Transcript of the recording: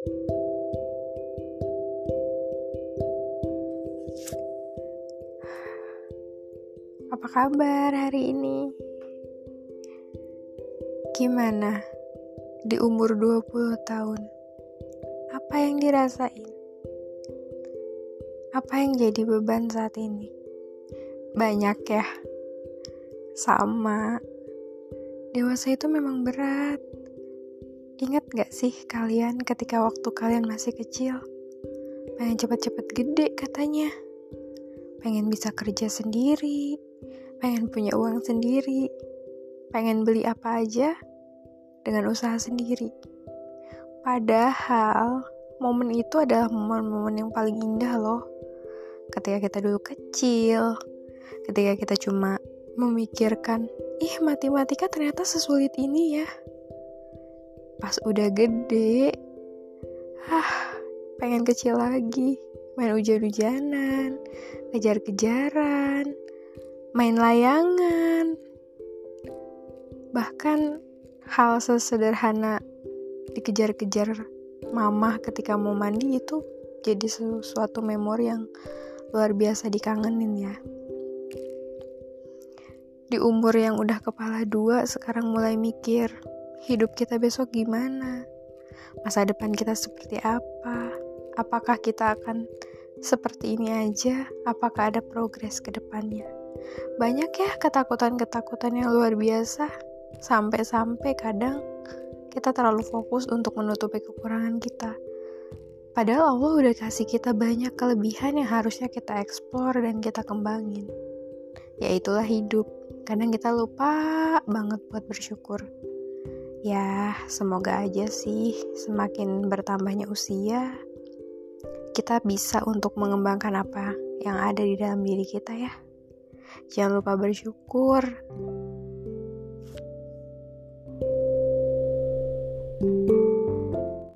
Apa kabar hari ini? Gimana di umur 20 tahun? Apa yang dirasain? Apa yang jadi beban saat ini? Banyak ya? Sama. Dewasa itu memang berat. Ingat gak sih kalian ketika waktu kalian masih kecil? Pengen cepet-cepet gede katanya. Pengen bisa kerja sendiri, pengen punya uang sendiri, pengen beli apa aja dengan usaha sendiri. Padahal momen itu adalah momen-momen yang paling indah loh. Ketika kita dulu kecil, ketika kita cuma memikirkan, ih matematika ternyata sesulit ini ya. Pas udah gede, ah pengen kecil lagi, main hujan-hujanan, kejar-kejaran, main layangan. Bahkan hal sesederhana dikejar-kejar mama ketika mau mandi itu jadi sesuatu memori yang luar biasa dikangenin ya. Di umur yang udah kepala dua sekarang mulai mikir hidup kita besok gimana? Masa depan kita seperti apa? Apakah kita akan seperti ini aja? Apakah ada progres ke depannya? Banyak ya ketakutan-ketakutan yang luar biasa, sampai-sampai kadang kita terlalu fokus untuk menutupi kekurangan kita. Padahal Allah udah kasih kita banyak kelebihan yang harusnya kita eksplor dan kita kembangin. Yaitulah hidup. Kadang kita lupa banget buat bersyukur. Ya, semoga aja sih semakin bertambahnya usia, kita bisa untuk mengembangkan apa yang ada di dalam diri kita ya. Jangan lupa bersyukur